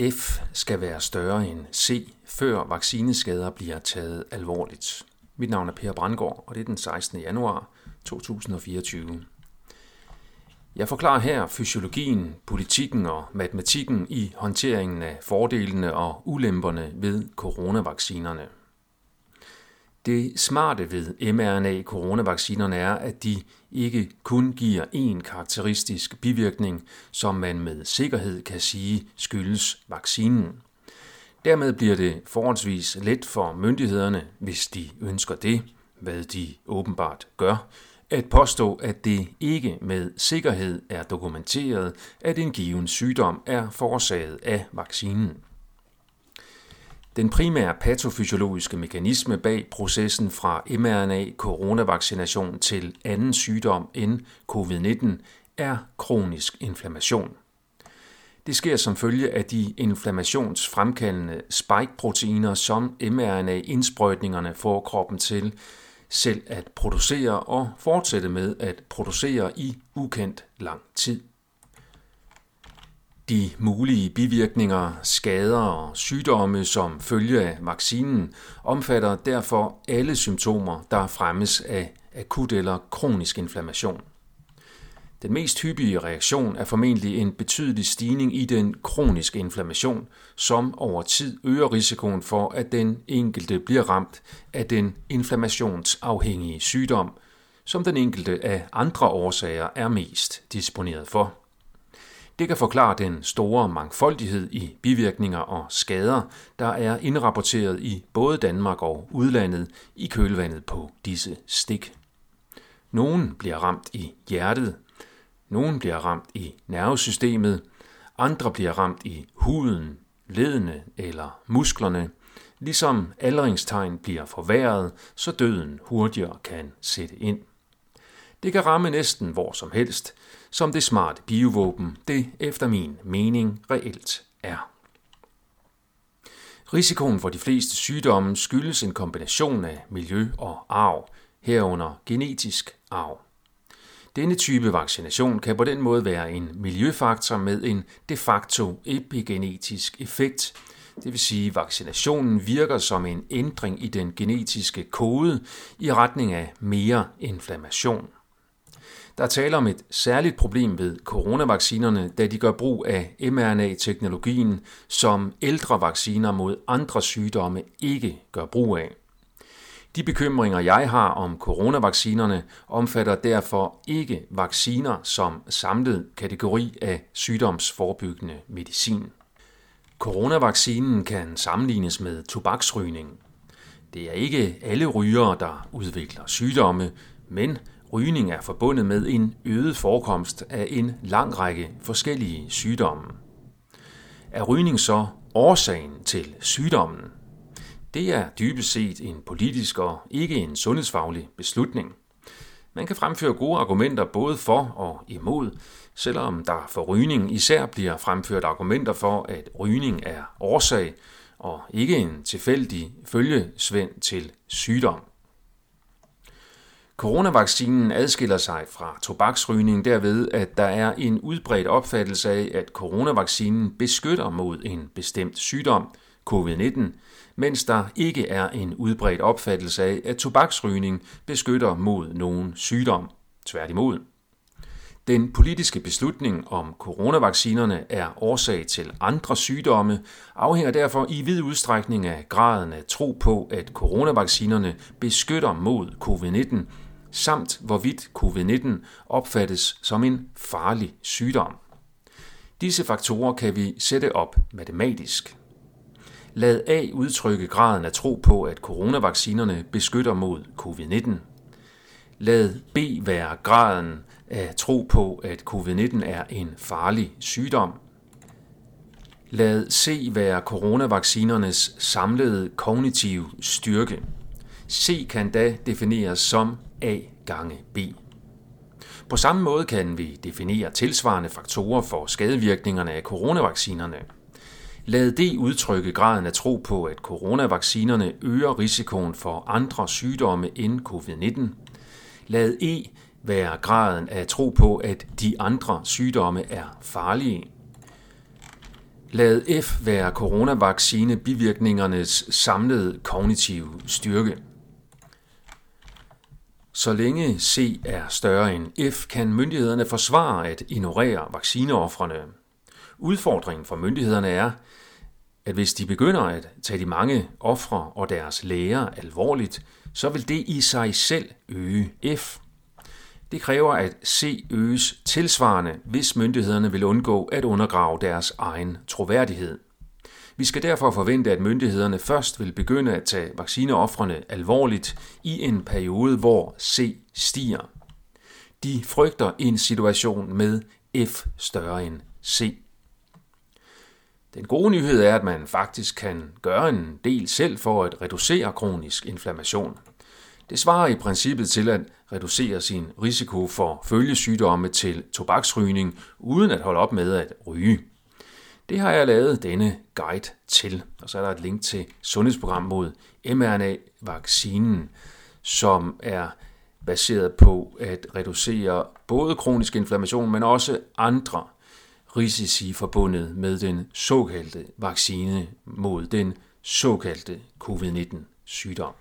F skal være større end C, før vaccineskader bliver taget alvorligt. Mit navn er Per Brandgaard, og det er den 16. januar 2024. Jeg forklarer her fysiologien, politikken og matematikken i håndteringen af fordelene og ulemperne ved coronavaccinerne. Det smarte ved mRNA-coronavaccinerne er, at de ikke kun giver én karakteristisk bivirkning, som man med sikkerhed kan sige skyldes vaccinen. Dermed bliver det forholdsvis let for myndighederne, hvis de ønsker det, hvad de åbenbart gør, at påstå, at det ikke med sikkerhed er dokumenteret, at en given sygdom er forårsaget af vaccinen. Den primære patofysiologiske mekanisme bag processen fra mRNA-coronavaccination til anden sygdom end covid-19 er kronisk inflammation. Det sker som følge af de inflammationsfremkaldende spike-proteiner, som mRNA-indsprøjtningerne får kroppen til selv at producere og fortsætte med at producere i ukendt lang tid. De mulige bivirkninger, skader og sygdomme som følge af vaccinen omfatter derfor alle symptomer, der fremmes af akut eller kronisk inflammation. Den mest hyppige reaktion er formentlig en betydelig stigning i den kroniske inflammation, som over tid øger risikoen for, at den enkelte bliver ramt af den inflammationsafhængige sygdom, som den enkelte af andre årsager er mest disponeret for. Det kan forklare den store mangfoldighed i bivirkninger og skader, der er indrapporteret i både Danmark og udlandet i kølvandet på disse stik. Nogen bliver ramt i hjertet, nogen bliver ramt i nervesystemet, andre bliver ramt i huden, ledene eller musklerne, ligesom aldringstegn bliver forværret, så døden hurtigere kan sætte ind. Det kan ramme næsten hvor som helst, som det smarte biovåben det efter min mening reelt er. Risikoen for de fleste sygdomme skyldes en kombination af miljø og arv, herunder genetisk arv. Denne type vaccination kan på den måde være en miljøfaktor med en de facto epigenetisk effekt, det vil sige, at vaccinationen virker som en ændring i den genetiske kode i retning af mere inflammation. Der er tale om et særligt problem ved coronavaccinerne, da de gør brug af mRNA-teknologien, som ældre vacciner mod andre sygdomme ikke gør brug af. De bekymringer, jeg har om coronavaccinerne, omfatter derfor ikke vacciner som samlet kategori af sygdomsforebyggende medicin. Coronavaccinen kan sammenlignes med tobaksrygning. Det er ikke alle rygere, der udvikler sygdomme, men rygning er forbundet med en øget forekomst af en lang række forskellige sygdomme. Er rygning så årsagen til sygdommen? Det er dybest set en politisk og ikke en sundhedsfaglig beslutning. Man kan fremføre gode argumenter både for og imod, selvom der for rygning især bliver fremført argumenter for, at rygning er årsag og ikke en tilfældig følgesvend til sygdom. Coronavaccinen adskiller sig fra tobaksrygning derved, at der er en udbredt opfattelse af, at coronavaccinen beskytter mod en bestemt sygdom, covid-19, mens der ikke er en udbredt opfattelse af, at tobaksrygning beskytter mod nogen sygdom. Tværtimod. Den politiske beslutning om coronavaccinerne er årsag til andre sygdomme, afhænger derfor i vid udstrækning af graden af tro på, at coronavaccinerne beskytter mod covid-19, samt hvorvidt covid-19 opfattes som en farlig sygdom. Disse faktorer kan vi sætte op matematisk. Lad A udtrykke graden af tro på, at coronavaccinerne beskytter mod covid-19. Lad B være graden af tro på, at covid-19 er en farlig sygdom. Lad C være coronavaccinernes samlede kognitive styrke. C kan da defineres som A gange B. På samme måde kan vi definere tilsvarende faktorer for skadevirkningerne af coronavaccinerne. Lad det udtrykke graden af tro på, at coronavaccinerne øger risikoen for andre sygdomme end covid-19. Lad E være graden af tro på, at de andre sygdomme er farlige. Lad F være coronavaccine bivirkningernes samlede kognitive styrke. Så længe C er større end F, kan myndighederne forsvare at ignorere vaccineoffrene. Udfordringen for myndighederne er, at hvis de begynder at tage de mange ofre og deres læger alvorligt, så vil det i sig selv øge F. Det kræver, at C øges tilsvarende, hvis myndighederne vil undgå at undergrave deres egen troværdighed. Vi skal derfor forvente, at myndighederne først vil begynde at tage vaccineoffrene alvorligt i en periode, hvor C stiger. De frygter en situation med F større end C. Den gode nyhed er, at man faktisk kan gøre en del selv for at reducere kronisk inflammation. Det svarer i princippet til at reducere sin risiko for følgesygdomme til tobaksrygning uden at holde op med at ryge. Det har jeg lavet denne guide til, og så er der et link til sundhedsprogram mod mRNA-vaccinen, som er baseret på at reducere både kronisk inflammation, men også andre risici forbundet med den såkaldte vaccine mod den såkaldte covid-19 sygdom.